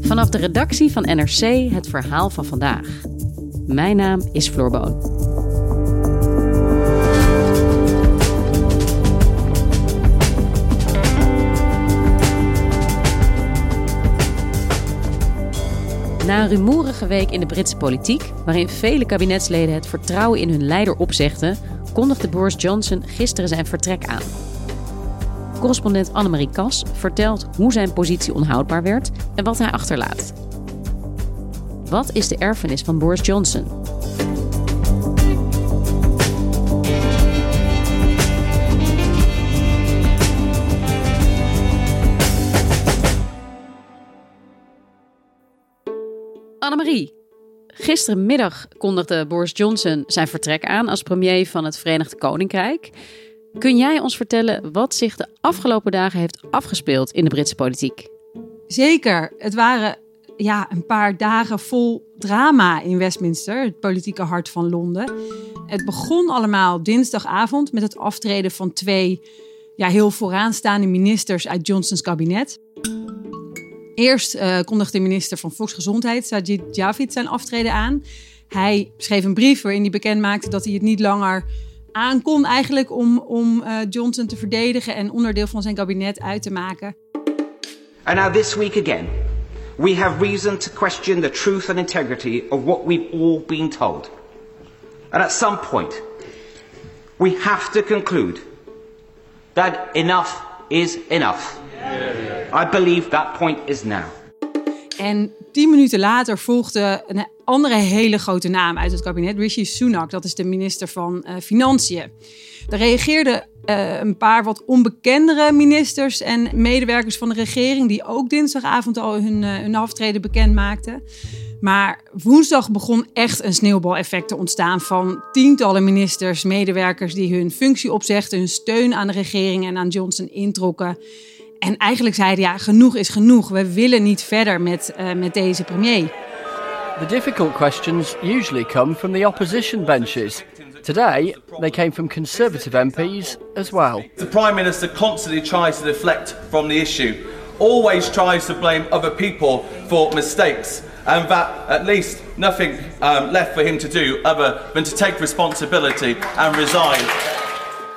Vanaf de redactie van NRC het verhaal van vandaag. Mijn naam is Floor Boon. Na een rumoerige week in de Britse politiek, waarin vele kabinetsleden het vertrouwen in hun leider opzegden, kondigde Boris Johnson gisteren zijn vertrek aan. Correspondent Annemarie Kas vertelt hoe zijn positie onhoudbaar werd en wat hij achterlaat. Wat is de erfenis van Boris Johnson? Annemarie, gisterenmiddag kondigde Boris Johnson zijn vertrek aan als premier van het Verenigd Koninkrijk. Kun jij ons vertellen wat zich de afgelopen dagen heeft afgespeeld in de Britse politiek? Zeker. Het waren ja, een paar dagen vol drama in Westminster, het politieke hart van Londen. Het begon allemaal dinsdagavond met het aftreden van twee ja, heel vooraanstaande ministers uit Johnsons kabinet. Eerst uh, kondigde de minister van Volksgezondheid, Sajid Javid, zijn aftreden aan. Hij schreef een brief waarin hij bekend maakte dat hij het niet langer aankon eigenlijk om, om uh, Johnson te verdedigen en onderdeel van zijn kabinet uit te maken. And now this week again, we have reason to question the truth and integrity of what we've all been told. And at some point, we have to conclude that enough is enough. I believe that point is now. En tien minuten later volgde een andere hele grote naam uit het kabinet, Rishi Sunak. Dat is de minister van uh, Financiën. Daar reageerden uh, een paar wat onbekendere ministers en medewerkers van de regering, die ook dinsdagavond al hun, uh, hun aftreden bekend maakten. Maar woensdag begon echt een sneeuwbaleffect te ontstaan van tientallen ministers, medewerkers die hun functie opzegden, hun steun aan de regering en aan Johnson introkken. En eigenlijk zeiden ja, genoeg is genoeg. We willen niet verder met, uh, met deze premier. The difficult questions usually come from the opposition benches. Today, they came from Conservative MPs as well. The Prime Minister constantly tries to deflect from the issue, always tries to blame other people for mistakes, and that at least nothing um, left for him to do other than to take responsibility and resign.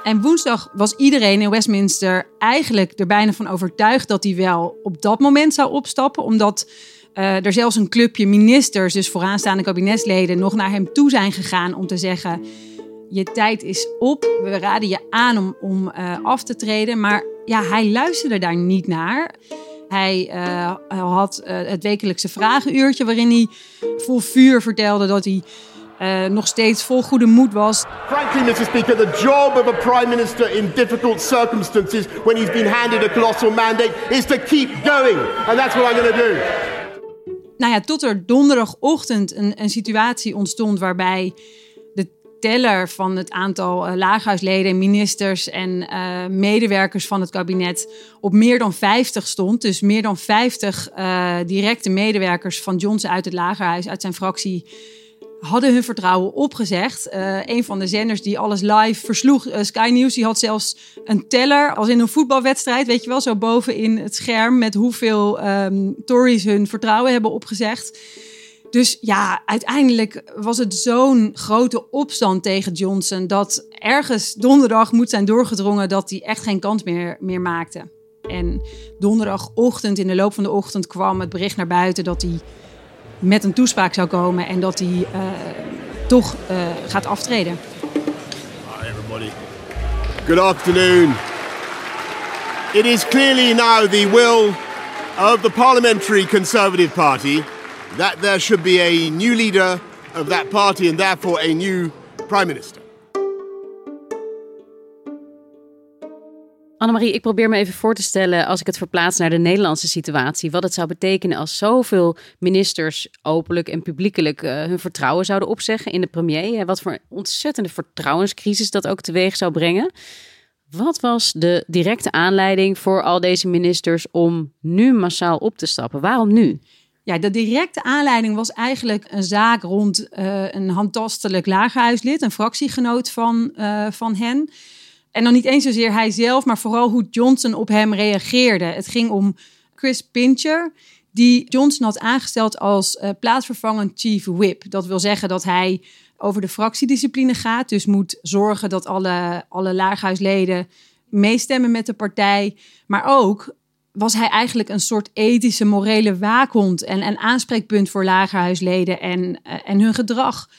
En woensdag was iedereen in Westminster eigenlijk er bijna van overtuigd dat hij wel op dat moment zou opstappen, omdat uh, er zelfs een clubje ministers, dus vooraanstaande kabinetsleden, nog naar hem toe zijn gegaan om te zeggen: Je tijd is op, we raden je aan om, om uh, af te treden. Maar ja, hij luisterde daar niet naar. Hij uh, had het wekelijkse vragenuurtje waarin hij vol vuur vertelde dat hij uh, nog steeds vol goede moed was. Frankly, Mr. Speaker, the job of a prime minister in difficult circumstances when he's been handed a colossal mandate is to keep going. And that's what I'm going to do. Nou ja, tot er donderdagochtend een, een situatie ontstond waarbij de teller van het aantal uh, laaghuisleden, ministers en uh, medewerkers van het kabinet op meer dan 50 stond. Dus meer dan 50 uh, directe medewerkers van Johnson uit het lagerhuis, uit zijn fractie, hadden hun vertrouwen opgezegd. Uh, een van de zenders die alles live versloeg, uh, Sky News, die had zelfs een teller, als in een voetbalwedstrijd, weet je wel, zo boven in het scherm met hoeveel um, Tories hun vertrouwen hebben opgezegd. Dus ja, uiteindelijk was het zo'n grote opstand tegen Johnson dat ergens donderdag moet zijn doorgedrongen dat hij echt geen kans meer, meer maakte. En donderdagochtend, in de loop van de ochtend, kwam het bericht naar buiten dat hij met een toespraak zou komen en dat hij uh, toch uh, gaat aftreden. Hi. Good afternoon. It is clearly now the will of the Parliamentary Conservative Party that there should be a new leader of that party and therefore a new prime minister. Annemarie, ik probeer me even voor te stellen, als ik het verplaats naar de Nederlandse situatie, wat het zou betekenen als zoveel ministers openlijk en publiekelijk uh, hun vertrouwen zouden opzeggen in de premier. Wat voor ontzettende vertrouwenscrisis dat ook teweeg zou brengen. Wat was de directe aanleiding voor al deze ministers om nu massaal op te stappen? Waarom nu? Ja, de directe aanleiding was eigenlijk een zaak rond uh, een handtastelijk lagerhuislid, een fractiegenoot van, uh, van hen. En dan niet eens zozeer hij zelf, maar vooral hoe Johnson op hem reageerde. Het ging om Chris Pincher, die Johnson had aangesteld als uh, plaatsvervangend chief whip. Dat wil zeggen dat hij over de fractiediscipline gaat. Dus moet zorgen dat alle, alle laaghuisleden meestemmen met de partij. Maar ook was hij eigenlijk een soort ethische, morele waakhond en een aanspreekpunt voor lagerhuisleden en, uh, en hun gedrag.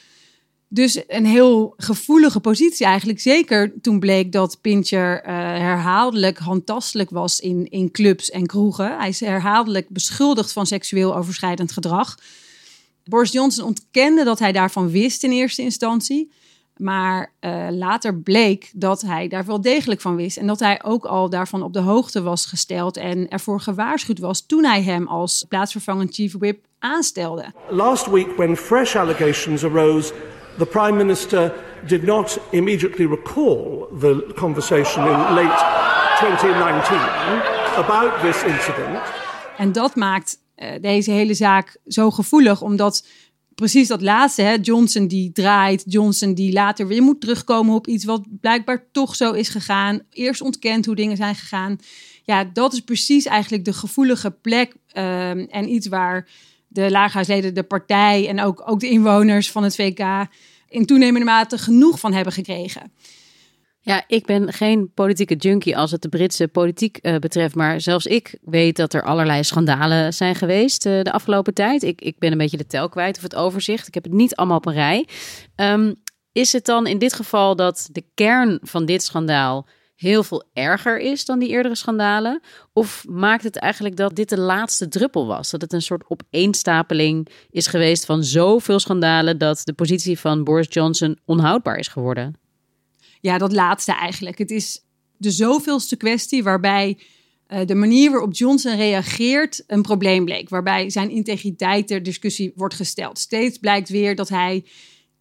Dus een heel gevoelige positie eigenlijk. Zeker toen bleek dat Pincher uh, herhaaldelijk handtastelijk was in, in clubs en kroegen. Hij is herhaaldelijk beschuldigd van seksueel overschrijdend gedrag. Boris Johnson ontkende dat hij daarvan wist in eerste instantie. Maar uh, later bleek dat hij daar wel degelijk van wist. En dat hij ook al daarvan op de hoogte was gesteld en ervoor gewaarschuwd was toen hij hem als plaatsvervangend chief whip aanstelde. Last week when fresh allegations arose the Prime Minister did not immediately recall the conversation in late 2019 about this incident. En dat maakt uh, deze hele zaak zo gevoelig, omdat precies dat laatste, hè, Johnson die draait, Johnson die later weer moet terugkomen op iets wat blijkbaar toch zo is gegaan, eerst ontkent hoe dingen zijn gegaan. Ja, dat is precies eigenlijk de gevoelige plek uh, en iets waar de laaghuisleden, de partij en ook, ook de inwoners van het VK in toenemende mate genoeg van hebben gekregen. Ja, ik ben geen politieke junkie als het de Britse politiek uh, betreft. Maar zelfs ik weet dat er allerlei schandalen zijn geweest uh, de afgelopen tijd. Ik, ik ben een beetje de tel kwijt of het overzicht. Ik heb het niet allemaal op een rij. Um, is het dan in dit geval dat de kern van dit schandaal heel veel erger is dan die eerdere schandalen? Of maakt het eigenlijk dat dit de laatste druppel was? Dat het een soort opeenstapeling is geweest van zoveel schandalen dat de positie van Boris Johnson onhoudbaar is geworden? Ja, dat laatste eigenlijk. Het is de zoveelste kwestie waarbij uh, de manier waarop Johnson reageert een probleem bleek. Waarbij zijn integriteit ter discussie wordt gesteld. Steeds blijkt weer dat hij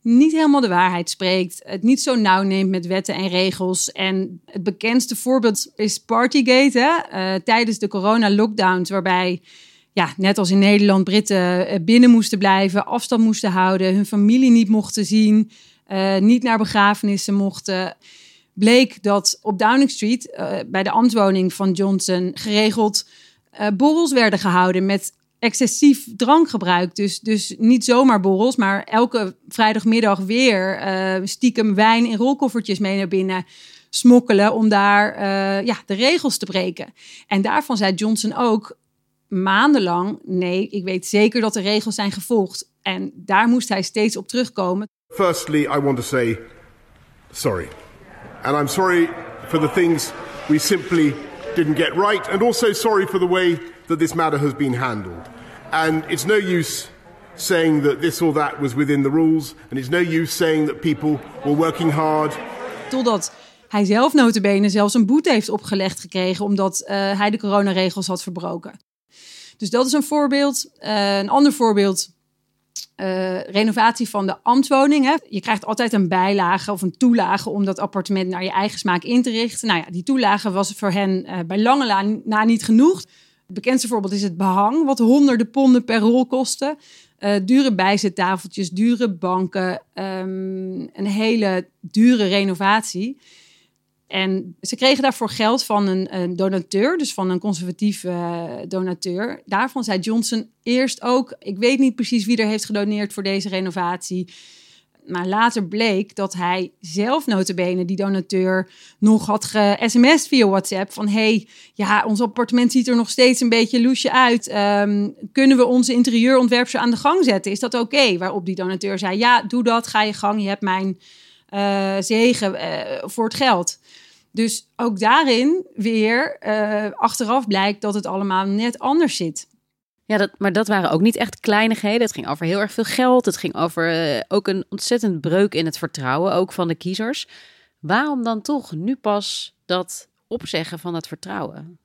niet helemaal de waarheid spreekt, het niet zo nauw neemt met wetten en regels. En het bekendste voorbeeld is Partygate, hè? Uh, tijdens de corona-lockdowns, waarbij, ja, net als in Nederland, Britten uh, binnen moesten blijven, afstand moesten houden, hun familie niet mochten zien, uh, niet naar begrafenissen mochten. Bleek dat op Downing Street, bij de ambtswoning van Johnson, geregeld borrels werden gehouden met excessief drankgebruik. Dus, dus niet zomaar borrels, maar elke vrijdagmiddag weer uh, stiekem wijn in rolkoffertjes mee naar binnen smokkelen om daar uh, ja, de regels te breken. En daarvan zei Johnson ook maandenlang: nee, ik weet zeker dat de regels zijn gevolgd. En daar moest hij steeds op terugkomen. Firstly, I want to say sorry. And I'm sorry for the things we simply didn't get right, and also sorry for the way that this matter has been handled. And it's no use saying that this or that was within the rules, and it's no use saying that people were working hard. Totdat hij zelf notabene zelfs een boete heeft opgelegd gekregen omdat uh, hij de coronaregels had verbroken. Dus dat is een voorbeeld. Uh, een ander voorbeeld, uh, renovatie van de ambtswoning. Je krijgt altijd een bijlage of een toelage om dat appartement naar je eigen smaak in te richten. Nou ja, die toelage was voor hen bij lange na niet genoeg. Bekendste voorbeeld is het behang, wat honderden ponden per rol kostte. Uh, dure bijzettafeltjes, dure banken, um, een hele dure renovatie. En ze kregen daarvoor geld van een, donateur, dus van een conservatieve uh, donateur. Daarvan zei Johnson eerst ook: Ik weet niet precies wie er heeft gedoneerd voor deze renovatie. Maar later bleek dat hij zelf notabene, die donateur, nog had ge-sms'd via WhatsApp van... hey, ja, ons appartement ziet er nog steeds een beetje loesje uit. Um, kunnen we onze interieurontwerp zo aan de gang zetten? Is dat oké? Waarop die donateur zei, ja, doe dat, ga je gang. Je hebt mijn uh, zegen uh, voor het geld. Dus ook daarin weer uh, achteraf blijkt dat het allemaal net anders zit. Ja, dat, maar dat waren ook niet echt kleinigheden. Het ging over heel erg veel geld. Het ging over uh, ook een ontzettend breuk in het vertrouwen, ook van de kiezers. Waarom dan toch nu pas dat opzeggen van dat vertrouwen?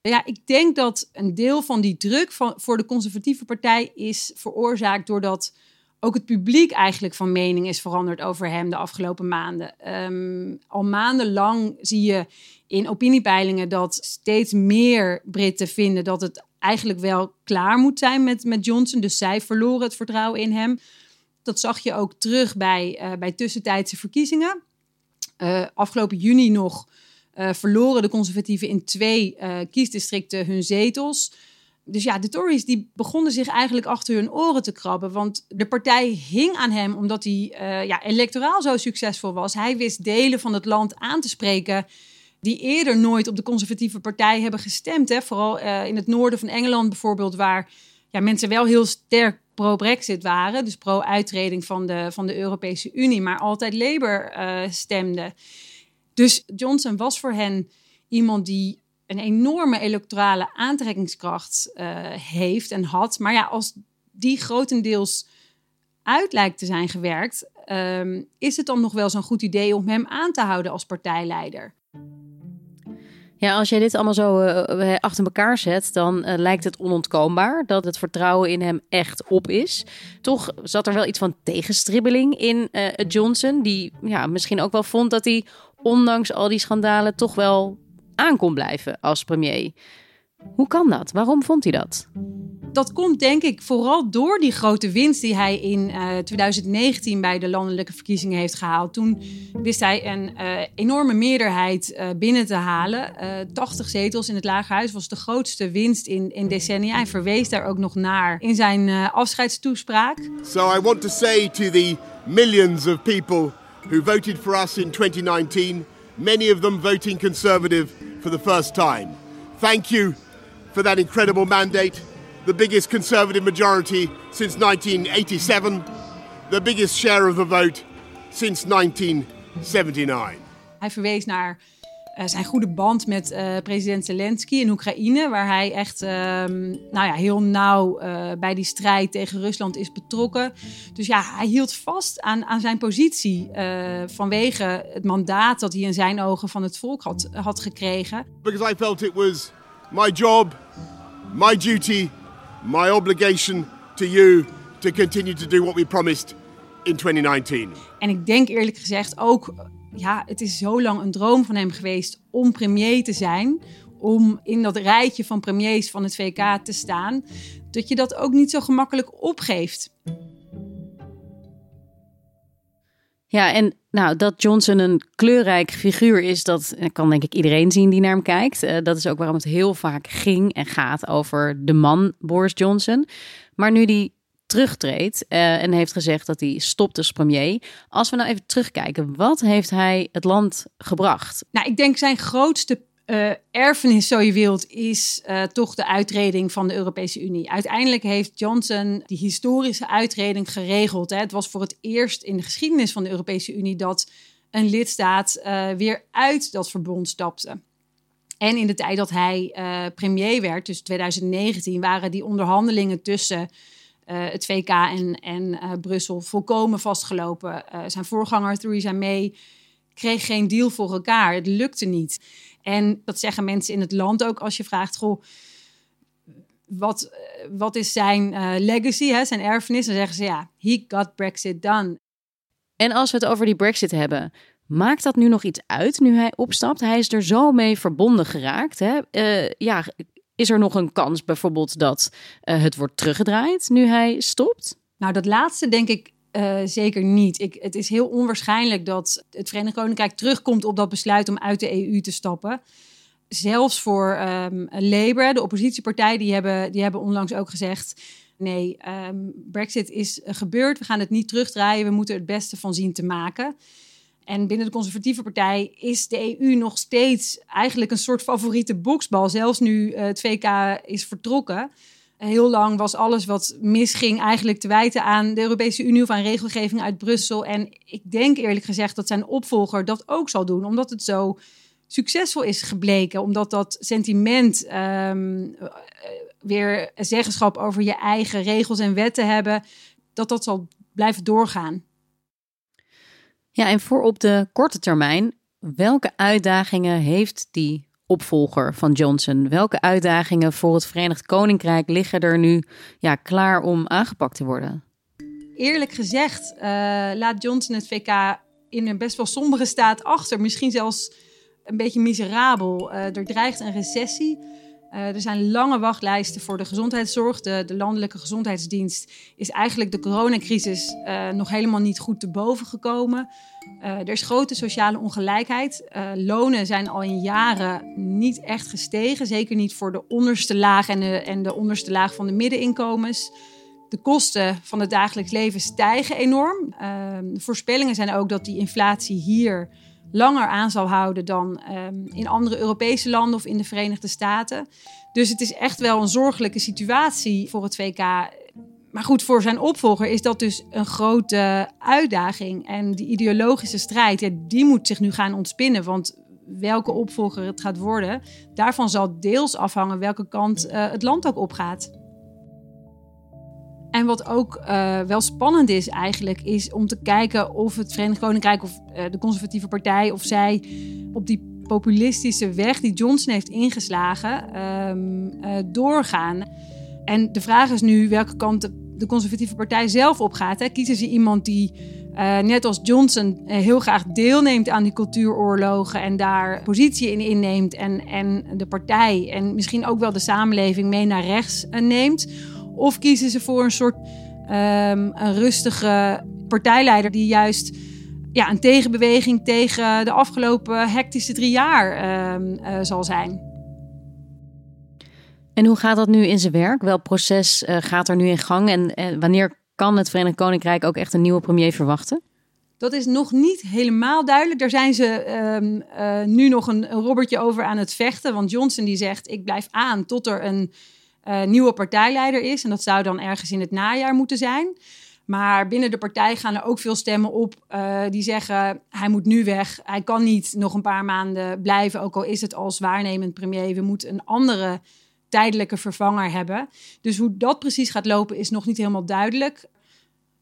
Ja, ik denk dat een deel van die druk van, voor de conservatieve partij is veroorzaakt doordat ook het publiek eigenlijk van mening is veranderd over hem de afgelopen maanden. Ehm, al maandenlang zie je in opiniepeilingen dat steeds meer Britten vinden dat het eigenlijk wel klaar moet zijn met, met Johnson. Dus zij verloren het vertrouwen in hem. Dat zag je ook terug bij, uh, bij tussentijdse verkiezingen. Uh, afgelopen juni nog uh, verloren de conservatieven in twee kiesdistricten hun zetels. Dus ja, de Tories die begonnen zich eigenlijk achter hun oren te krabben. Want de partij hing aan hem omdat hij ja, electoraal zo succesvol was. Hij wist delen van het land aan te spreken die eerder nooit op de conservatieve partij hebben gestemd. Hè? Vooral uh, in het noorden van Engeland bijvoorbeeld, waar ja, mensen wel heel sterk pro-Brexit waren. Dus pro-uittreding van de, van de Europese Unie, maar altijd Labour uh, stemden. Dus Johnson was voor hen iemand die een enorme electorale aantrekkingskracht uh, heeft en had. Maar ja, als die grotendeels uit lijkt te zijn gewerkt, um, is het dan nog wel zo'n goed idee om hem aan te houden als partijleider? Ja, als jij dit allemaal zo uh, achter elkaar zet, dan uh, lijkt het onontkoombaar dat het vertrouwen in hem echt op is. Toch zat er wel iets van tegenstribbeling in Johnson, die ja, misschien ook wel vond dat hij ondanks al die schandalen toch wel aan kon blijven als premier. Hoe kan dat? Waarom vond hij dat? Dat komt denk ik vooral door die grote winst die hij in uh, 2019 bij de landelijke verkiezingen heeft gehaald. Toen wist hij een uh, enorme meerderheid uh, binnen te halen. 80 zetels in het Lagerhuis was de grootste winst in, in decennia. Hij verwees daar ook nog naar in zijn afscheidstoespraak. So I want to say to the millions of people who voted for us in 2019, many of them voting conservative for the first time. Thank you for that incredible mandate. The biggest Conservative majority since 1987. The biggest share of the vote since 1979. Hij verwees naar uh, zijn goede band met uh, president Zelensky in Oekraïne, waar hij echt uh, nou ja, heel nauw uh, bij die strijd tegen Rusland is betrokken. Dus ja, hij hield vast aan, aan zijn positie vanwege het mandaat dat hij in zijn ogen van het volk had, had gekregen. Because I felt it was my job, my duty, my obligation to you to continue to do what we promised in 2019. En ik denk eerlijk gezegd ook, ja, het is zo lang een droom van hem geweest om premier te zijn. Om in dat rijtje van premiers van het VK te staan. Dat je dat ook niet zo gemakkelijk opgeeft. Ja, en nou, dat Johnson een kleurrijk figuur is, dat kan denk ik iedereen zien die naar hem kijkt. Uh, dat is ook waarom het heel vaak ging en gaat over de man Boris Johnson. Maar nu die terugtreedt uh, en heeft gezegd dat hij stopt als premier. Als we nou even terugkijken, wat heeft hij het land gebracht? Nou, ik denk zijn grootste uh, erfenis, zo je wilt, is uh, toch de uitreding van de Europese Unie. Uiteindelijk heeft Johnson die historische uitreding geregeld. Hè. Het was voor het eerst in de geschiedenis van de Europese Unie dat een lidstaat uh, weer uit dat verbond stapte. En in de tijd dat hij premier werd, dus 2019, waren die onderhandelingen tussen het VK en, en Brussel volkomen vastgelopen. zijn voorganger Theresa May kreeg geen deal voor elkaar. Het lukte niet. En dat zeggen mensen in het land ook als je vraagt: goh, wat, wat is zijn uh, legacy, hè, zijn erfenis? Dan zeggen ze ja, he got Brexit done. En als we het over die Brexit hebben, maakt dat nu nog iets uit nu hij opstapt? Hij is er zo mee verbonden geraakt. Hè? Uh, ja, is er nog een kans bijvoorbeeld dat uh, het wordt teruggedraaid nu hij stopt? Nou, dat laatste denk ik uh, zeker niet. Ik, het is heel onwaarschijnlijk dat het Verenigd Koninkrijk terugkomt op dat besluit om uit de EU te stappen. Zelfs voor um, Labour, de oppositiepartij, die hebben, die hebben onlangs ook gezegd: nee, um, Brexit is gebeurd, we gaan het niet terugdraaien, we moeten het beste van zien te maken. En binnen de conservatieve partij is de EU nog steeds eigenlijk een soort favoriete boksbal, zelfs nu uh, het VK is vertrokken. Heel lang was alles wat misging eigenlijk te wijten aan de Europese Unie of aan regelgeving uit Brussel. En ik denk eerlijk gezegd dat zijn opvolger dat ook zal doen, omdat het zo succesvol is gebleken. Omdat dat sentiment um, weer zeggenschap over je eigen regels en wetten hebben, dat dat zal blijven doorgaan. Ja, en voor op de korte termijn, welke uitdagingen heeft die opvolger van Johnson? Welke uitdagingen voor het Verenigd Koninkrijk liggen er nu ja, klaar om aangepakt te worden? Eerlijk gezegd uh, laat Johnson het VK in een best wel sombere staat achter. Misschien zelfs een beetje miserabel. Uh, er dreigt een recessie. Uh, er zijn lange wachtlijsten voor de gezondheidszorg. De, de landelijke gezondheidsdienst is eigenlijk de coronacrisis nog helemaal niet goed te boven gekomen. Uh, er is grote sociale ongelijkheid. lonen zijn al in jaren niet echt gestegen. Zeker niet voor de onderste laag en de, en de onderste laag van de middeninkomens. De kosten van het dagelijks leven stijgen enorm. de voorspellingen zijn ook dat die inflatie hier langer aan zal houden dan um, in andere Europese landen of in de Verenigde Staten. Dus het is echt wel een zorgelijke situatie voor het VK. Maar goed, voor zijn opvolger is dat dus een grote uitdaging. En die ideologische strijd, ja, die moet zich nu gaan ontspinnen. Want welke opvolger het gaat worden, daarvan zal deels afhangen welke kant uh, het land ook opgaat. En wat ook uh, wel spannend is eigenlijk, is om te kijken of het Verenigd Koninkrijk of uh, de conservatieve partij, of zij op die populistische weg die Johnson heeft ingeslagen, uh, doorgaan. En de vraag is nu welke kant de, de conservatieve partij zelf op gaat. Hè? Kiezen ze iemand die, net als Johnson, heel graag deelneemt aan die cultuuroorlogen en daar positie in inneemt en, en de partij en misschien ook wel de samenleving mee naar rechts neemt? Of kiezen ze voor een soort um, een rustige partijleider die juist ja, een tegenbeweging tegen de afgelopen hectische drie jaar uh, zal zijn. En hoe gaat dat nu in zijn werk? Welk proces uh, gaat er nu in gang? En, en wanneer kan het Verenigd Koninkrijk ook echt een nieuwe premier verwachten? Dat is nog niet helemaal duidelijk. Daar zijn ze um, uh, nu nog een, een robbertje over aan het vechten. Want Johnson die zegt, ik blijf aan tot er een nieuwe partijleider is. En dat zou dan ergens in het najaar moeten zijn. Maar binnen de partij gaan er ook veel stemmen op die zeggen: hij moet nu weg. Hij kan niet nog een paar maanden blijven, ook al is het als waarnemend premier. We moeten een andere tijdelijke vervanger hebben. Dus hoe dat precies gaat lopen is nog niet helemaal duidelijk.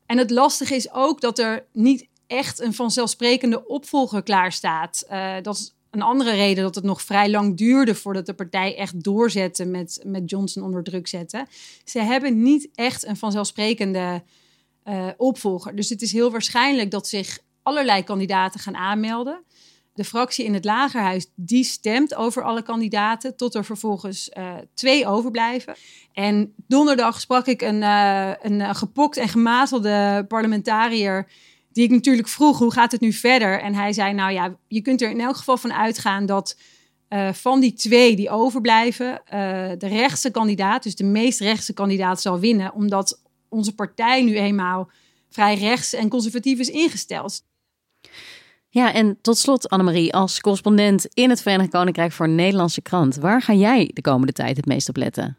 En het lastige is ook dat er niet echt een vanzelfsprekende opvolger klaar staat. Uh, dat is een andere reden dat het nog vrij lang duurde voordat de partij echt doorzette met, met Johnson onder druk zetten. Ze hebben niet echt een vanzelfsprekende uh, opvolger. Dus het is heel waarschijnlijk dat zich allerlei kandidaten gaan aanmelden. De fractie in het lagerhuis die stemt over alle kandidaten tot er vervolgens uh, twee overblijven. En donderdag sprak ik een, uh, een gepokt en gemazelde parlementariër die ik natuurlijk vroeg, hoe gaat het nu verder? En hij zei, nou ja, je kunt er in elk geval van uitgaan dat van die twee die overblijven, de rechtse kandidaat, dus de meest rechtse kandidaat, zal winnen. Omdat onze partij nu eenmaal vrij rechts en conservatief is ingesteld. Ja, en tot slot, Annemarie, als correspondent in het Verenigd Koninkrijk voor een Nederlandse krant, waar ga jij de komende tijd het meest op letten?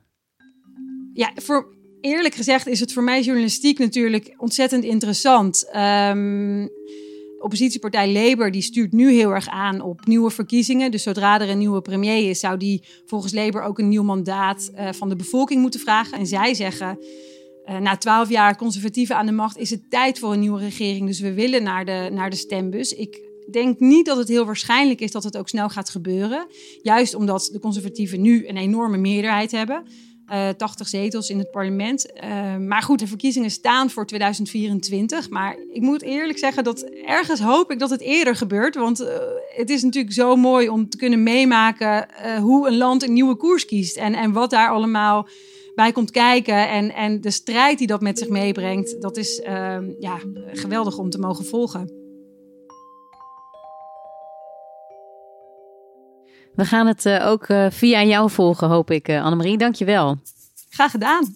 Ja, voor eerlijk gezegd is het voor mij journalistiek natuurlijk ontzettend interessant. Um, oppositiepartij Labour die stuurt nu heel erg aan op nieuwe verkiezingen. Dus zodra er een nieuwe premier is, zou die volgens Labour ook een nieuw mandaat uh, van de bevolking moeten vragen. En zij zeggen, uh, na twaalf jaar conservatieven aan de macht is het tijd voor een nieuwe regering. Dus we willen naar de, naar de stembus. Ik denk niet dat het heel waarschijnlijk is dat het ook snel gaat gebeuren. Juist omdat de conservatieven nu een enorme meerderheid hebben. Uh, eh, 80 zetels in het parlement. Uh, maar goed, de verkiezingen staan voor 2024. Maar ik moet eerlijk zeggen dat ergens hoop ik dat het eerder gebeurt. Want uh, het is natuurlijk zo mooi om te kunnen meemaken hoe een land een nieuwe koers kiest. En, en wat daar allemaal bij komt kijken. En, en de strijd die dat met zich meebrengt. Dat is ehm, ja, geweldig om te mogen volgen. We gaan het uh, ook uh, via jou volgen, hoop ik, uh, Annemarie. Dank je wel. Graag gedaan.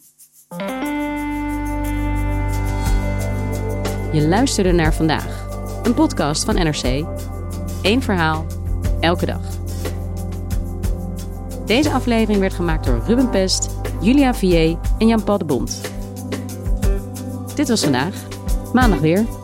Je luisterde naar vandaag. Een podcast van NRC. Eén verhaal, elke dag. Deze aflevering werd gemaakt door Ruben Pest, Julia Vier en Jan-Paul de Bond. Dit was vandaag. Maandag weer.